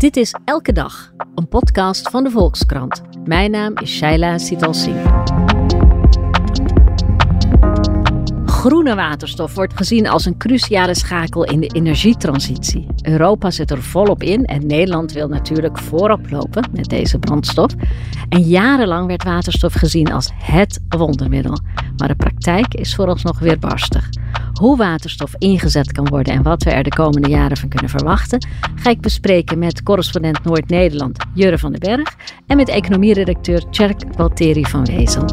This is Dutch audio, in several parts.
Dit is Elke Dag, een podcast van de Volkskrant. Mijn naam is Shaila Sitalsing. Groene waterstof wordt gezien als een cruciale schakel in de energietransitie. Europa zit er volop in en Nederland wil natuurlijk voorop lopen met deze brandstof. En jarenlang werd waterstof gezien als het wondermiddel. Maar de praktijk is vooralsnog weer barstig. Hoe waterstof ingezet kan worden en wat we er de komende jaren van kunnen verwachten, ga ik bespreken met correspondent Noord-Nederland Jurre van den Berg en met economieredacteur Tjerk Walteri van Wezel.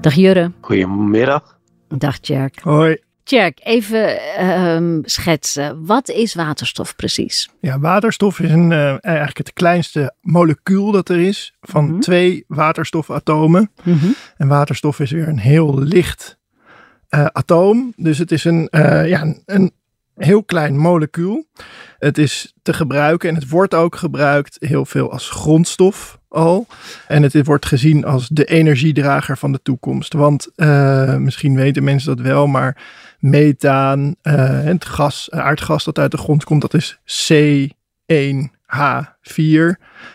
Dag Jurre. Goedemiddag. Dag Tjerk. Hoi. Tjerk, even ehm, schetsen. Wat is waterstof precies? Ja, waterstof is een, eh, eigenlijk het kleinste molecuul dat er is van Mhm. twee waterstofatomen. En waterstof is weer een heel licht eh, atoom. Dus het is een, eh, ja, een, een heel klein molecuul. Het is te gebruiken en het wordt ook gebruikt heel veel als grondstof al. En het wordt gezien als de energiedrager van de toekomst. Want misschien weten mensen dat wel, maar methaan, eh, het gas, aardgas dat uit de grond komt, dat is C1H4.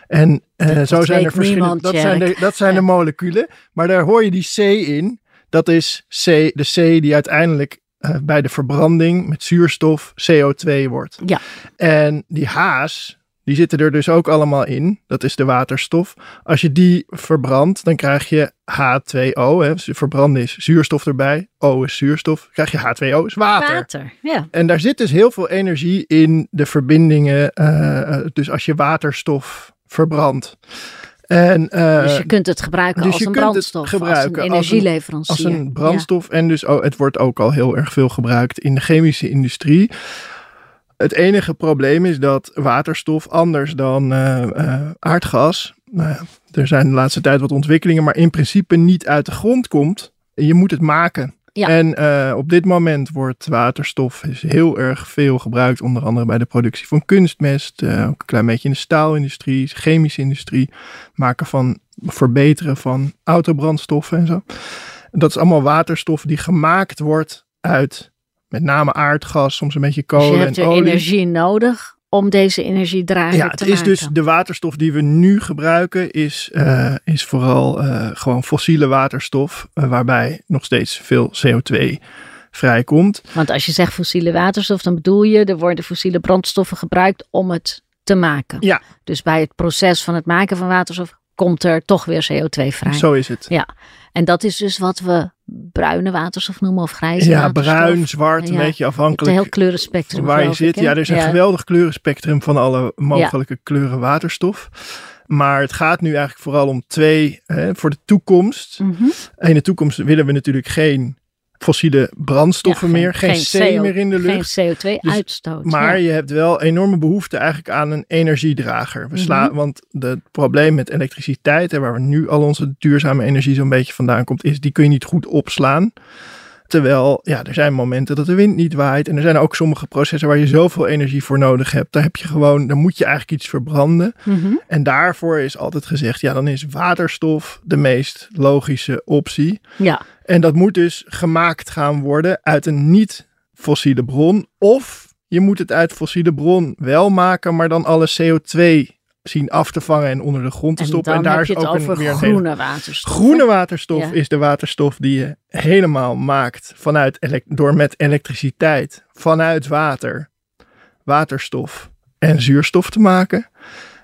En eh, zo zijn er verschillende. Dat zijn, de, dat zijn de moleculen. Maar daar hoor je die C in. Dat is C, de C die uiteindelijk eh, bij de verbranding met zuurstof CO2 wordt. Ja. En die H's, die zitten er dus ook allemaal in. Dat is de waterstof. Als je die verbrandt, dan krijg je H2O. Hè. Dus verbranden is zuurstof erbij. O is zuurstof. krijg je H2O, is water. Water, ja. En daar zit dus heel veel energie in de verbindingen. eh, dus als je waterstof verbrandt. En, eh, dus je kunt het gebruiken dus als je een kunt het brandstof, gebruiken als een als een- energieleverancier. als een brandstof. En dus oh, het wordt ook al heel erg veel gebruikt in de chemische industrie. Het enige probleem is dat waterstof anders dan eh, eh, aardgas. ja, er zijn de laatste tijd wat ontwikkelingen, maar in principe niet uit de grond komt. Je moet het maken. Ja. En eh, op dit moment wordt waterstof is heel erg veel gebruikt, onder andere bij de productie van kunstmest, eh, ook een klein beetje in de staalindustrie, chemische industrie, maken van verbeteren van autobrandstoffen en zo. Dat is allemaal waterstof die gemaakt wordt uit met name aardgas, soms een beetje Dus kolen je hebt en er olie. energie nodig om deze energiedrager Ja, te het is maken. dus de waterstof die we nu gebruiken, is, eh, is vooral eh, gewoon fossiele waterstof, eh, waarbij nog steeds veel CO2 vrijkomt. Want als je zegt fossiele waterstof, dan bedoel je, er worden fossiele brandstoffen gebruikt om het te maken. Ja. Dus bij het proces van het maken van waterstof komt er toch weer CO2 vrij. Zo is het. Ja, en dat is dus wat we bruine waterstof noemen of grijze Ja, waterstof. bruin, zwart, een beetje Het afhankelijk heel kleurenspectrum. waar je zit. ik, ja, er is een Ja. geweldig kleurenspectrum van alle mogelijke kleuren waterstof. Maar het gaat nu eigenlijk vooral om twee hè, voor de toekomst. Mhm. In de toekomst willen we natuurlijk geen fossiele brandstoffen Ja, meer, geen, C CO meer in de lucht. Geen CO2-uitstoot. Maar je hebt wel enorme behoefte eigenlijk aan een energiedrager. We slaan, Mhm. Want het probleem met elektriciteit, hè, waar we nu al onze duurzame energie zo'n beetje vandaan komt, is die kun je niet goed opslaan. Terwijl, ja, er zijn momenten dat de wind niet waait. En er zijn ook sommige processen waar je zoveel energie voor nodig hebt. Daar heb je gewoon, dan moet je eigenlijk iets verbranden. Mhm. En daarvoor is altijd gezegd, ja, dan is waterstof de meest logische optie. Ja, En dat moet dus gemaakt gaan worden uit een niet-fossiele bron. Of je moet het uit fossiele bron wel maken, maar dan alle CO2 zien af te vangen en onder de grond te en stoppen. dan en daar heb is ook een, weer een hele- groene waterstof. Groene waterstof Ja. is de waterstof die je helemaal maakt vanuit door met elektriciteit vanuit water, waterstof en zuurstof te maken.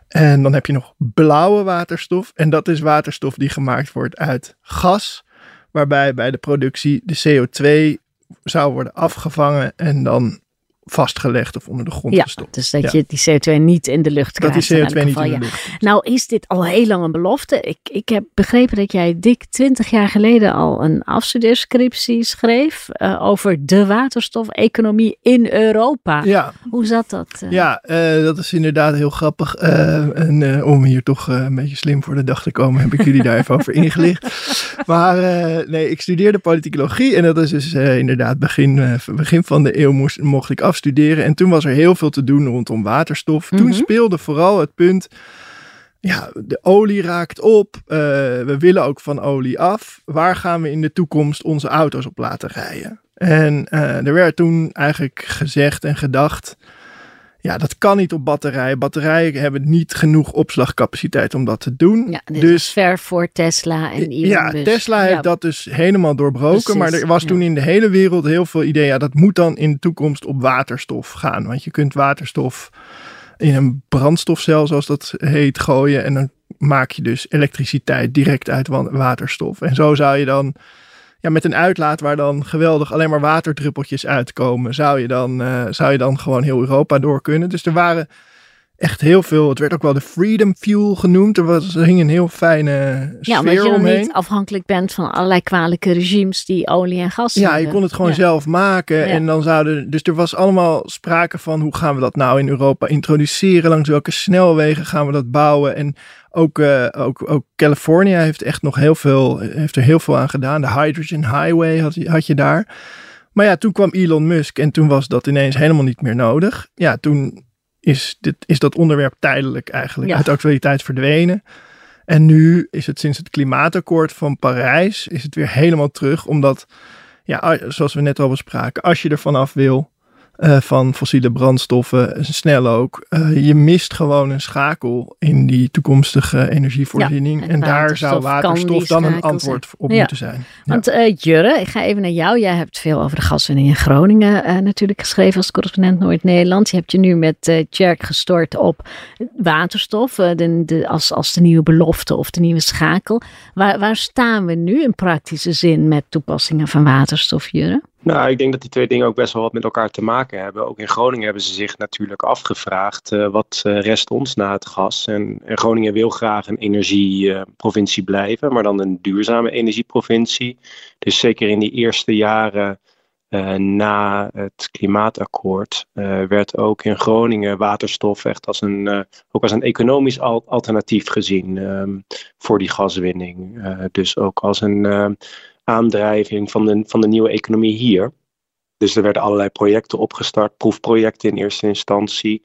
En dan heb je nog blauwe waterstof. En dat is waterstof die gemaakt wordt uit gas. Waarbij bij de productie de CO2 zou worden afgevangen en dan vastgelegd of onder de grond Ja, gestopt. dus dat Ja. je die CO2 niet in de lucht Dat krijgt. die in CO2 elk niet in de ja. lucht. Nou is dit al heel lang een belofte. Ik, ik heb begrepen dat jij dik twintig jaar geleden al een afstudeerscriptie schreef eh, over de waterstofeconomie in Europa. Ja, Hoe zat dat? eh? Ja, eh, dat is inderdaad heel grappig. En om hier toch een beetje slim voor de dag te komen, heb ik jullie daar even over ingelicht. Maar nee, ik studeerde politicologie en dat is dus inderdaad begin, begin van de eeuw moest, mocht ik afstuderen. En toen was er heel veel te doen rondom waterstof. Toen Mhm. speelde vooral het punt, ja, de olie raakt op. Eh, we willen ook van olie af. Waar gaan we in de toekomst onze auto's op laten rijden? En eh, er werd toen eigenlijk gezegd en gedacht Ja, dat kan niet op batterijen. Batterijen hebben niet genoeg opslagcapaciteit om dat te doen. Ja, dit dus is ver voor Tesla en Elon Ja, Tesla heeft dat dus helemaal doorbroken. maar er was toen in de hele wereld heel veel idee. Ja, dat moet dan in de toekomst op waterstof gaan. Want je kunt waterstof in een brandstofcel, zoals dat heet, gooien. En dan maak je dus elektriciteit direct uit waterstof. En zo zou je dan ja, met een uitlaat waar dan geweldig alleen maar waterdruppeltjes uitkomen, zou je dan, uh, zou je dan gewoon heel Europa door kunnen. Dus er waren echt heel veel. Het werd ook wel de Freedom Fuel genoemd. Er, was, er hing een heel fijne sfeer ja, omdat je omheen. niet afhankelijk bent van allerlei kwalijke regimes die olie en gas Ja, hebben. je kon het gewoon Ja. zelf maken. En dan zouden. Dus er was allemaal sprake van hoe gaan we dat nou in Europa introduceren? Langs welke snelwegen gaan we dat bouwen? En ook, eh, ook, ook California heeft echt nog heel veel, heeft er heel veel aan gedaan. De Hydrogen Highway had, had je daar. Maar ja, toen kwam Elon Musk en toen was dat ineens helemaal niet meer nodig. Ja, toen is, dit, is dat onderwerp tijdelijk eigenlijk Ja. uit de actualiteit verdwenen. En nu is het sinds het klimaatakkoord van Parijs is het weer helemaal terug. Omdat, ja, zoals we net al bespraken, als je er vanaf wil eh, van fossiele brandstoffen, snel ook, eh, je mist gewoon een schakel in die toekomstige energievoorziening. Ja, en en daar zou waterstof dan een antwoord op Ja. moeten zijn. Ja. Want eh, Jurre, ik ga even naar jou. Jij hebt veel over de gaswinning in Groningen eh, natuurlijk geschreven als correspondent Noord-Nederland. Je hebt je nu met eh Tjerk gestort op waterstof eh, de, de, als, als de nieuwe belofte of de nieuwe schakel. Waar, waar staan we nu in praktische zin met toepassingen van waterstof, Jurre? Nou, ik denk dat die twee dingen ook best wel wat met elkaar te maken hebben. Ook in Groningen hebben ze zich natuurlijk afgevraagd eh, wat eh, rest ons na het gas. En, en Groningen wil graag een energieprovincie blijven, maar dan een duurzame energieprovincie. Dus zeker in die eerste jaren eh, na het klimaatakkoord werd ook in Groningen waterstof echt als een, ook als een economisch al- alternatief gezien ehm, voor die gaswinning. Dus ook als een aandrijving van de, van de nieuwe economie hier. Dus er werden allerlei projecten opgestart, proefprojecten in eerste instantie.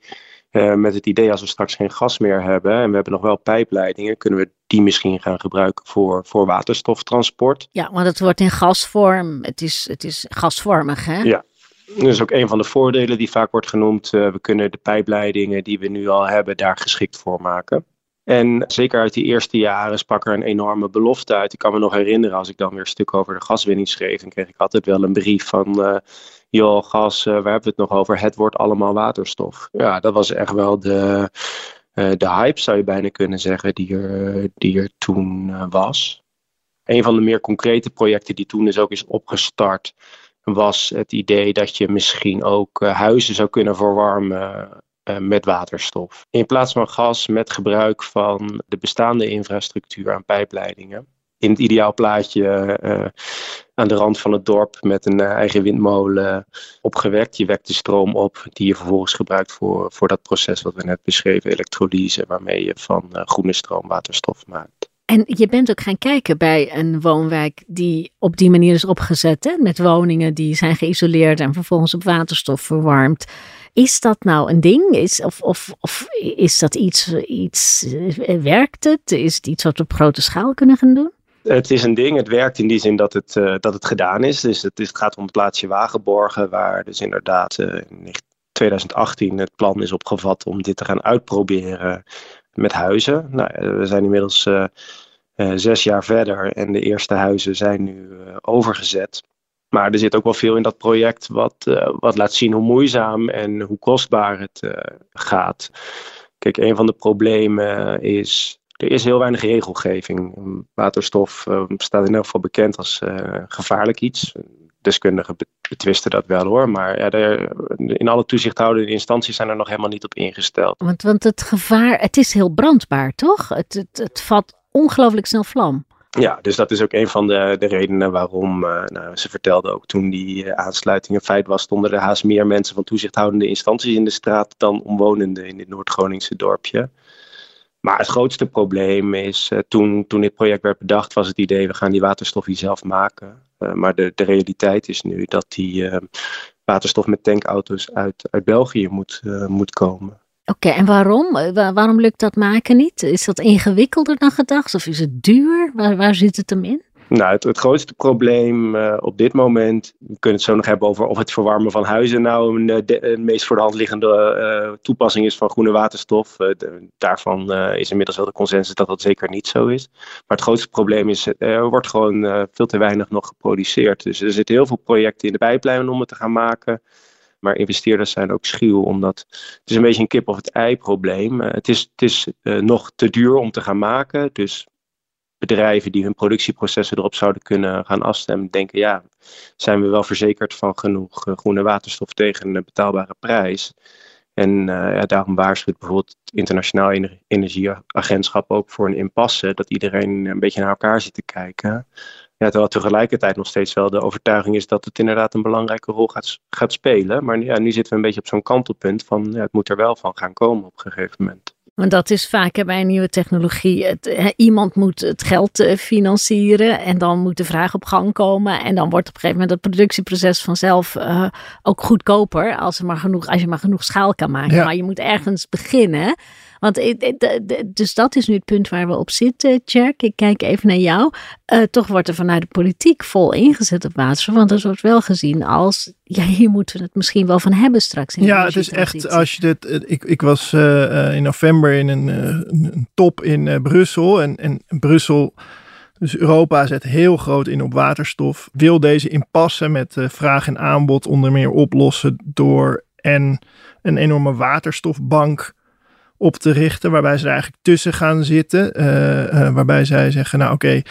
eh, met het idee als we straks geen gas meer hebben en we hebben nog wel pijpleidingen, kunnen we die misschien gaan gebruiken voor, voor waterstoftransport. Ja, want het wordt in gasvorm. Het is, het is gasvormig, hè? Ja. Dat is ook een van de voordelen die vaak wordt genoemd. Eh, we kunnen de pijpleidingen die we nu al hebben daar geschikt voor maken. En zeker uit die eerste jaren sprak er een enorme belofte uit. Ik kan me nog herinneren als ik dan weer een stuk over de gaswinning schreef. Dan kreeg ik altijd wel een brief van, eh, joh gas, eh, waar hebben we het nog over? Het wordt allemaal waterstof. Ja, dat was echt wel de, eh, de hype zou je bijna kunnen zeggen die er, die er toen was. Een van de meer concrete projecten die toen dus ook is opgestart was het idee dat je misschien ook huizen zou kunnen verwarmen met waterstof. In plaats van gas met gebruik van de bestaande infrastructuur aan pijpleidingen. In het ideaal plaatje eh, aan de rand van het dorp met een eh, eigen windmolen opgewekt. Je wekt de stroom op die je vervolgens gebruikt voor, voor dat proces wat we net beschreven, elektrolyse, waarmee je van eh, groene stroom waterstof maakt. En je bent ook gaan kijken bij een woonwijk die op die manier is opgezet. Hè? Met woningen die zijn geïsoleerd en vervolgens op waterstof verwarmd. Is dat nou een ding? Is, of, of, of is dat iets, iets eh, werkt het? Is het iets wat we op grote schaal kunnen gaan doen? Het is een ding, het werkt in die zin dat het, uh, dat het gedaan is. Dus het, gaat om het plaatsje Wagenborgen, waar dus inderdaad uh, in 2018 het plan is opgevat om dit te gaan uitproberen met huizen. Nou, we zijn inmiddels uh, zes jaar verder en de eerste huizen zijn nu uh, overgezet. Maar er zit ook wel veel in dat project wat, uh, wat laat zien hoe moeizaam en hoe kostbaar het uh, gaat. Kijk, een van de problemen is. Er is heel weinig regelgeving. Waterstof uh, staat in elk geval bekend als gevaarlijk iets. Deskundigen betwisten dat wel hoor. Maar ja, er, in alle toezichthoudende instanties zijn er nog helemaal niet op ingesteld. Want, want het gevaar, het is heel brandbaar, toch? Het, het, het vat ongelooflijk snel vlam. Ja, dus dat is ook een van de, de redenen waarom, uh, nou, ze vertelde ook toen die uh, aansluiting een feit was, stonden er haast meer mensen van toezichthoudende instanties in de straat dan omwonenden in dit Noord-Groningse dorpje. Maar het grootste probleem is, uh, toen, toen dit project werd bedacht, was het idee, we gaan die waterstof hier zelf maken. maar de, de realiteit is nu dat die waterstof met tankauto's uit, uit België moet, moet komen. Oké, en waarom? Waarom lukt dat maken niet? Is dat ingewikkelder dan gedacht? Of is het duur? Waar, waar zit het hem in? Nou, het, grootste probleem uh, op dit moment, we kunnen het zo nog hebben over of het verwarmen van huizen nou een, de meest voor de hand liggende uh, toepassing is van groene waterstof. Daarvan is inmiddels wel de consensus dat dat zeker niet zo is. Maar het grootste probleem is, er wordt gewoon veel te weinig nog geproduceerd. Dus er zitten heel veel projecten in de pijplijn om het te gaan maken. Maar investeerders zijn ook schuw, omdat het is een beetje een kip of het ei probleem. het is, het is nog te duur om te gaan maken, dus bedrijven die hun productieprocessen erop zouden kunnen gaan afstemmen, denken ja, zijn we wel verzekerd van genoeg eh, groene waterstof tegen een betaalbare prijs. En uh, ja, daarom waarschuwt bijvoorbeeld het Internationaal Energieagentschap ook voor een impasse, dat iedereen een beetje naar elkaar zit te kijken. Ja, terwijl tegelijkertijd nog steeds wel de overtuiging is dat het inderdaad een belangrijke rol gaat, gaat spelen. Maar ja, nu zitten we een beetje op zo'n kantelpunt van ja, het moet er wel van gaan komen op een gegeven moment. Want dat is vaak bij een nieuwe technologie. Het, iemand moet het geld eh, financieren en dan moet de vraag op gang komen. En dan wordt op een gegeven moment het productieproces vanzelf uh, ook goedkoper als, er maar genoeg, als je maar genoeg schaal kan maken. Maar je moet ergens beginnen. Want dus dat is nu het punt waar we op zitten, Jack. Ik kijk even naar jou. Uh, toch wordt er vanuit de politiek vol ingezet op waterstof. Want er wordt wel gezien als, ja, hier moeten we het misschien wel van hebben straks. In ja, het is echt, als je dit, eh, ik, ik was uh, in november in een, een top in Brussel. En, en Brussel, dus Europa zet heel groot in op waterstof. Wil deze impasse met vraag en aanbod onder meer oplossen door en een enorme waterstofbank op te richten, waarbij ze er eigenlijk tussen gaan zitten. Uh, waarbij zij zeggen, nou oké,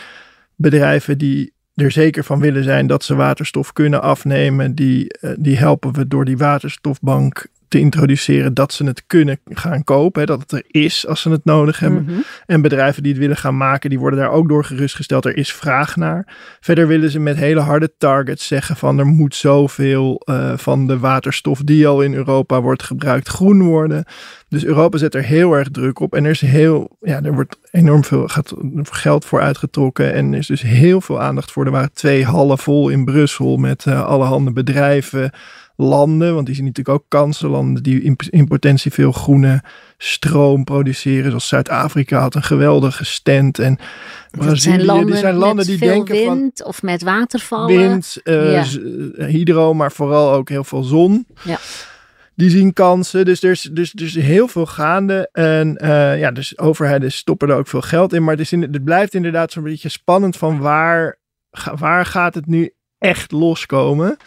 bedrijven die er zeker van willen zijn dat ze waterstof kunnen afnemen, die, uh, die helpen we door die waterstofbank te introduceren dat ze het kunnen gaan kopen. Hè, dat het er is als ze het nodig hebben. Mhm. En bedrijven die het willen gaan maken, die worden daar ook door gerustgesteld. Er is vraag naar. Verder willen ze met hele harde targets zeggen van er moet zoveel uh, van de waterstof die al in Europa wordt gebruikt groen worden. Dus Europa zet er heel erg druk op. En er is heel, ja, er wordt enorm veel gaat geld voor uitgetrokken. En er is dus heel veel aandacht voor. Er waren twee hallen vol in Brussel met uh, allerhande bedrijven landen, want die zien natuurlijk ook kansen, landen die in, potentie veel groene stroom produceren, zoals Zuid-Afrika had een geweldige stand en Brazilië, zijn landen, die zijn landen die denken wind van of met watervallen, wind, uh, hydro, maar vooral ook heel veel zon. Ja. Die zien kansen, dus er is, dus, dus heel veel gaande. En uh, ja, dus overheden stoppen er ook veel geld in. Maar het, is in, het blijft inderdaad zo'n beetje spannend van waar, waar gaat het nu echt loskomen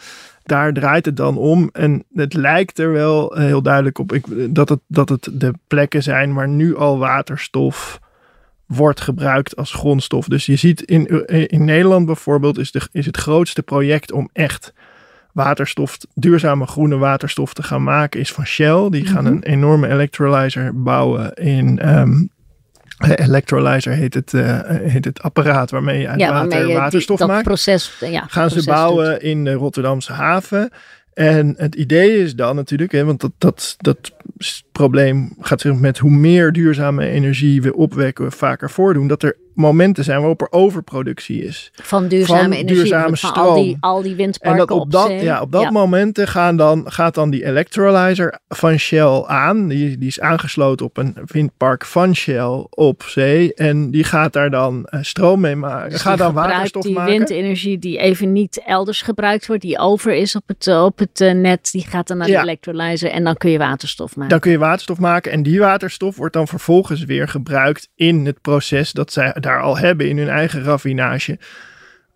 daar draait het dan om. En het lijkt er wel heel duidelijk op ik, dat, het, dat het de plekken zijn waar nu al waterstof wordt gebruikt als grondstof. Dus je ziet in, in Nederland bijvoorbeeld is, de, is het grootste project om echt waterstof, duurzame groene waterstof te gaan maken, is van Shell. Die gaan mhm. een enorme electrolyzer bouwen in um, Electrolyzer heet het, uh, heet het apparaat waarmee je uit water je waterstof die, maakt. Proces, ja, Gaan ze bouwen in de Rotterdamse haven. En het idee is dan natuurlijk, hè, want dat, dat, dat probleem gaat zich met hoe meer duurzame energie we opwekken, we vaker voordoen, dat er momenten zijn waarop er overproductie is. Van duurzame van energie, duurzame van al die, al die windparken en dat op, dat, Ja, op dat momenten gaan dan, gaat dan die electrolyzer van Shell aan. Die, die is aangesloten op een windpark van Shell op zee. En die gaat daar dan uh, stroom mee maken. Dus gaat dan waterstof die maken. Die windenergie die even niet elders gebruikt wordt, die over is op het, op het uh, net, die gaat dan naar de electrolyzer en dan kun je waterstof maken. Dan kun je waterstof maken en die waterstof wordt dan vervolgens weer gebruikt in het proces dat zij daar al hebben in hun eigen raffinage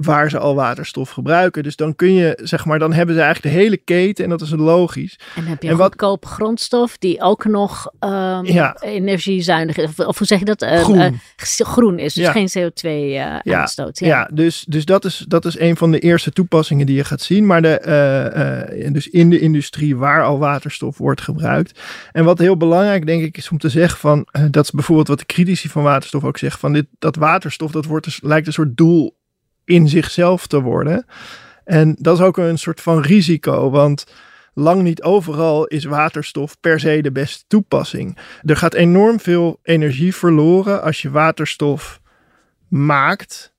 waar ze al waterstof gebruiken. Dus dan kun je, zeg maar, dan hebben ze eigenlijk de hele keten en dat is logisch. En dan heb je een wat, goedkope grondstof die ook nog um, ja. energiezuinig is. Of, hoe zeg je dat? Uh, groen. Uh, groen is, dus geen CO2 uh, ja. uitstoot. Ja, ja dus, dus dat, is, dat is een van de eerste toepassingen die je gaat zien. Maar de, dus in de industrie waar al waterstof wordt gebruikt. En wat heel belangrijk denk ik is om te zeggen van, dat is bijvoorbeeld wat de critici van waterstof ook zeggen, van dit, dat waterstof, dat wordt dus, lijkt een soort doel in zichzelf te worden. En dat is ook een soort van risico, want lang niet overal is waterstof per se de beste toepassing. Er gaat enorm veel energie verloren als je waterstof maakt.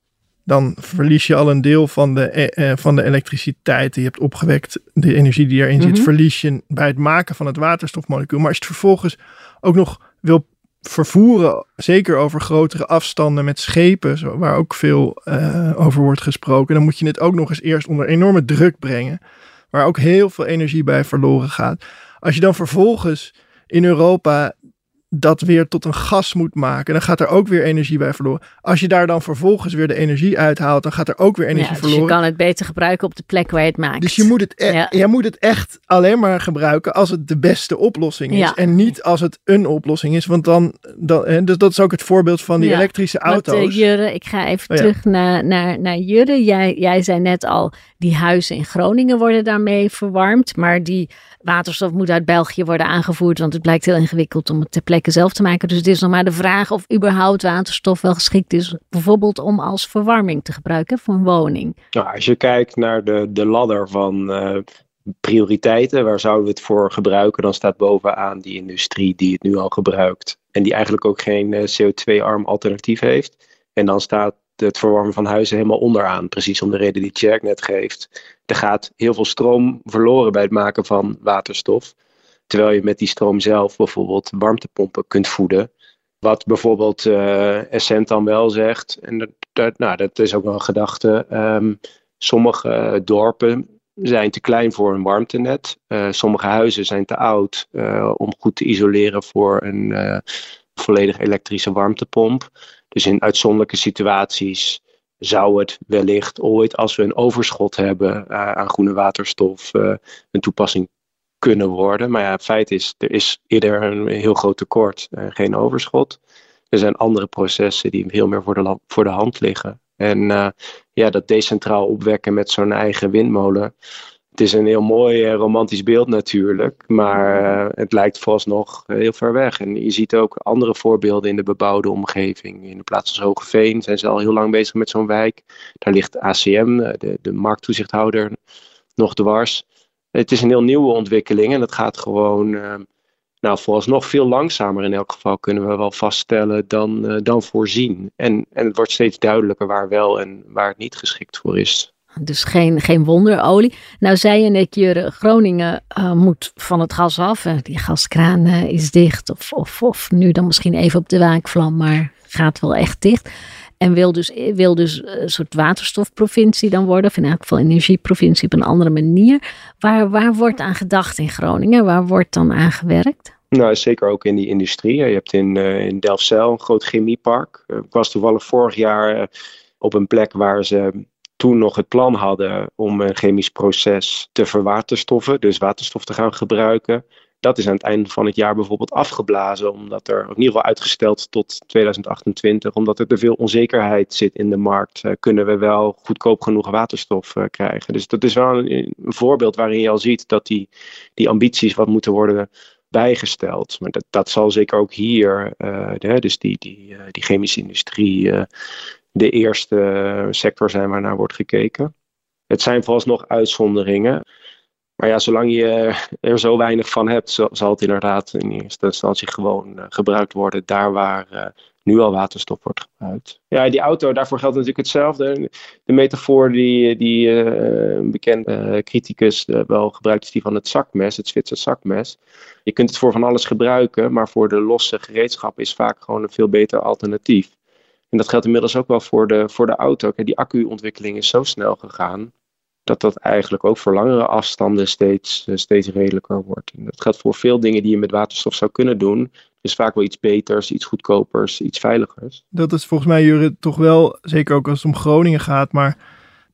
Dan verlies je al een deel van de, eh, eh van de elektriciteit die je hebt opgewekt. De energie die erin zit, mhm. verlies je bij het maken van het waterstofmolecuul. Maar als je het vervolgens ook nog wil vervoeren, zeker over grotere afstanden met schepen, waar ook veel uh, over wordt gesproken, dan moet je het ook nog eens eerst onder enorme druk brengen, waar ook heel veel energie bij verloren gaat. Als je dan vervolgens in Europa dat weer tot een gas moet maken, dan gaat er ook weer energie bij verloren. Als je daar dan vervolgens weer de energie uithaalt, dan gaat er ook weer energie ja, dus verloren. je kan het beter gebruiken op de plek waar je het maakt. Dus je moet het, e ja. moet het echt alleen maar gebruiken als het de beste oplossing is. Ja. En niet als het een oplossing is. Want dan, dan hè, dus dat is ook het voorbeeld van die elektrische auto's. Want, uh, Jurre, ik ga even terug naar, naar, naar Jurre. Jij, jij zei net al, die huizen in Groningen worden daarmee verwarmd. Maar die waterstof moet uit België worden aangevoerd, want het blijkt heel ingewikkeld om het ter plekke zelf te maken. Dus het is nog maar de vraag of überhaupt waterstof wel geschikt is, bijvoorbeeld om als verwarming te gebruiken voor een woning. Nou, als je kijkt naar de, de ladder van uh, prioriteiten, waar zouden we het voor gebruiken, dan staat bovenaan die industrie die het nu al gebruikt en die eigenlijk ook geen uh, CO2-arm alternatief heeft. En dan staat het verwarmen van huizen helemaal onderaan. Precies om de reden die Tjerk net geeft. Er gaat heel veel stroom verloren bij het maken van waterstof. Terwijl je met die stroom zelf bijvoorbeeld warmtepompen kunt voeden. Wat bijvoorbeeld uh, Essent dan wel zegt, en dat, nou, dat is ook wel een gedachte. Um, sommige dorpen zijn te klein voor een warmtenet. Uh, sommige huizen zijn te oud uh, om goed te isoleren voor een volledig elektrische warmtepomp. Dus in uitzonderlijke situaties zou het wellicht ooit, als we een overschot hebben aan groene waterstof, een toepassing kunnen worden. Maar ja, het feit is, er is eerder een heel groot tekort, uh, geen overschot. Er zijn andere processen die veel meer voor de, voor de hand liggen. En ja, dat decentraal opwekken met zo'n eigen windmolen, het is een heel mooi uh, romantisch beeld natuurlijk, maar het lijkt vooralsnog heel ver weg. En je ziet ook andere voorbeelden in de bebouwde omgeving. In de plaats als Hogeveen zijn ze al heel lang bezig met zo'n wijk. Daar ligt ACM, de, de markttoezichthouder, nog dwars. Het is een heel nieuwe ontwikkeling en het gaat gewoon, nou vooralsnog veel langzamer in elk geval kunnen we wel vaststellen dan, dan voorzien. En, en het wordt steeds duidelijker waar wel en waar het niet geschikt voor is. Dus geen, geen wonderolie. Nou zei je net, Jure, Groningen uh, moet van het gas af. Uh, die gaskraan uh, is dicht. Of, of, of nu dan misschien even op de waakvlam, maar gaat wel echt dicht. En wil dus, wil dus een soort waterstofprovincie dan worden. Of in elk geval energieprovincie op een andere manier. Waar, waar wordt aan gedacht in Groningen? Waar wordt dan aan gewerkt? Nou, zeker ook in die industrie. Je hebt in, in Delfzijl een groot chemiepark. ik was toevallig vorig jaar op een plek waar ze toen nog het plan hadden om een chemisch proces te verwaterstoffen, dus waterstof te gaan gebruiken. Dat is aan het einde van het jaar bijvoorbeeld afgeblazen, omdat er, in ieder geval uitgesteld tot 2028, omdat er te veel onzekerheid zit in de markt. Uh, kunnen we wel goedkoop genoeg waterstof uh, krijgen? Dus dat is wel een, voorbeeld waarin je al ziet dat die, die ambities wat moeten worden bijgesteld. Maar dat, dat zal zeker ook hier, de, dus die, die, die chemische industrie, de eerste sector zijn waarnaar wordt gekeken. Het zijn vooralsnog uitzonderingen. Maar ja, zolang je er zo weinig van hebt, zal het inderdaad in eerste instantie gewoon uh, gebruikt worden daar waar uh, nu al waterstof wordt gebruikt. Ja, die auto, daarvoor geldt natuurlijk hetzelfde. De metafoor die, die uh, een bekende criticus wel gebruikt is die van het zakmes, het Zwitser zakmes. Je kunt het voor van alles gebruiken, maar voor de losse gereedschap is vaak gewoon een veel beter alternatief. En dat geldt inmiddels ook wel voor de, voor de auto. Kijk, die accu-ontwikkeling is zo snel gegaan dat dat eigenlijk ook voor langere afstanden steeds, eh, steeds redelijker wordt. En dat geldt voor veel dingen die je met waterstof zou kunnen doen. is vaak wel iets beters, iets goedkopers, iets veiligers. Dat is volgens mij, Jurre, toch wel, zeker ook als het om Groningen gaat, maar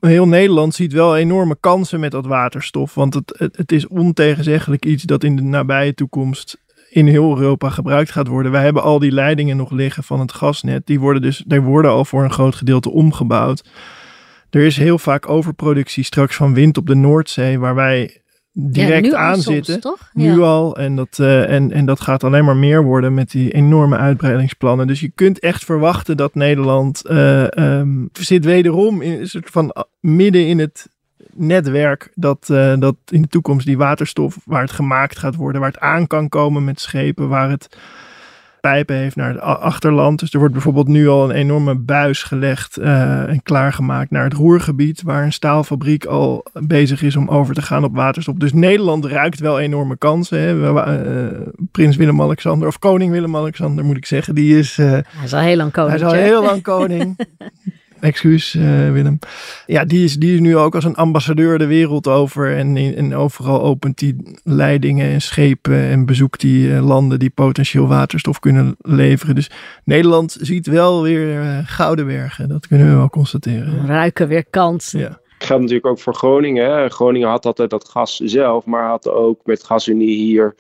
heel Nederland ziet wel enorme kansen met dat waterstof. Want het, het is ontegenzeggelijk iets dat in de nabije toekomst in heel Europa gebruikt gaat worden. Wij hebben al die leidingen nog liggen van het gasnet. Die worden dus, die worden al voor een groot gedeelte omgebouwd. Er is heel vaak overproductie straks van wind op de Noordzee, waar wij direct ja, aan zitten. Nu al. En dat, uh, en, en dat gaat alleen maar meer worden met die enorme uitbreidingsplannen. Dus je kunt echt verwachten dat Nederland uh, um, zit wederom in, een soort van midden in het netwerk dat, uh, dat in de toekomst die waterstof, waar het gemaakt gaat worden, waar het aan kan komen met schepen, waar het pijpen heeft naar het achterland. Dus er wordt bijvoorbeeld nu al een enorme buis gelegd uh, en klaargemaakt naar het Roergebied, waar een staalfabriek al bezig is om over te gaan op waterstof. Dus Nederland ruikt wel enorme kansen. Hè. Uh, Prins Willem-Alexander, of koning Willem-Alexander moet ik zeggen, die is... Uh, hij is al heel lang koning. Hij is al heel lang koning. Excuus, uh, Willem. Ja, die is, die is nu ook als een ambassadeur de wereld over. En, en overal opent die leidingen en schepen en bezoekt die uh, landen die potentieel waterstof kunnen leveren. Dus Nederland ziet wel weer uh, gouden bergen. Dat kunnen we wel constateren. Ruiken weer kansen. Ja. Geldt natuurlijk ook voor Groningen. Hè. Groningen had altijd dat gas zelf, maar had ook met GasUnie hier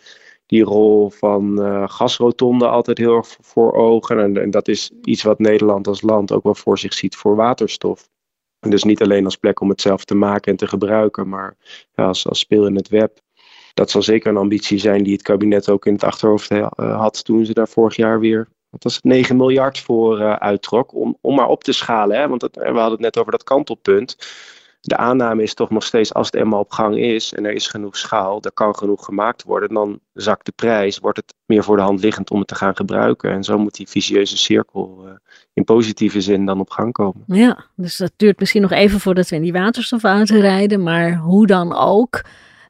die rol van uh, gasrotonde altijd heel erg voor ogen. En, en, dat is iets wat Nederland als land ook wel voor zich ziet voor waterstof. En dus niet alleen als plek om het zelf te maken en te gebruiken, maar ja, als, als speel in het web. Dat zal zeker een ambitie zijn die het kabinet ook in het achterhoofd eh, had toen ze daar vorig jaar weer wat was het, 9 miljard voor uittrok. Om, om maar op te schalen. Hè? Want we hadden het net over dat kantelpunt de aanname is toch nog steeds, als het eenmaal op gang is en er is genoeg schaal, er kan genoeg gemaakt worden, dan zakt de prijs, wordt het meer voor de hand liggend om het te gaan gebruiken. En zo moet die visieuze cirkel uh, in positieve zin dan op gang komen. Ja, dus dat duurt misschien nog even voordat we in die waterstofauto rijden, maar hoe dan ook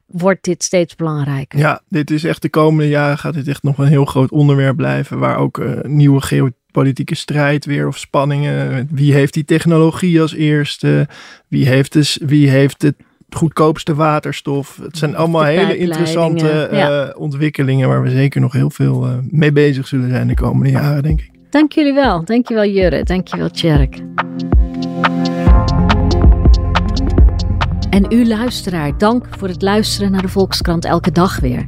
wordt dit steeds belangrijker. Ja, dit is echt de komende jaren gaat dit echt nog een heel groot onderwerp blijven, waar ook uh, nieuwe geo politieke strijd weer of spanningen. Wie heeft die technologie als eerste? Wie heeft, dus, wie heeft het goedkoopste waterstof? Het zijn allemaal hele interessante uh, ontwikkelingen waar we zeker nog heel veel uh, mee bezig zullen zijn de komende jaren, denk ik. Dank jullie wel. Dank je wel, Jurre. Dank je wel, Tjerk. En u luisteraar, dank voor het luisteren naar de Volkskrant elke dag weer.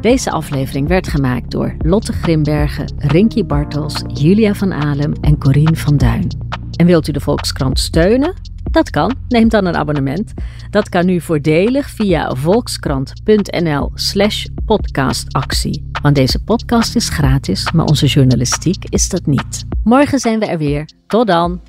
Deze aflevering werd gemaakt door Lotte Grimbergen, Rinky Bartels, Julia van Alem en Corine van Duin. En wilt u de Volkskrant steunen? Dat kan. Neem dan een abonnement. Dat kan nu voordelig via volkskrant.nl/slash podcastactie. Want deze podcast is gratis, maar onze journalistiek is dat niet. Morgen zijn we er weer. Tot dan.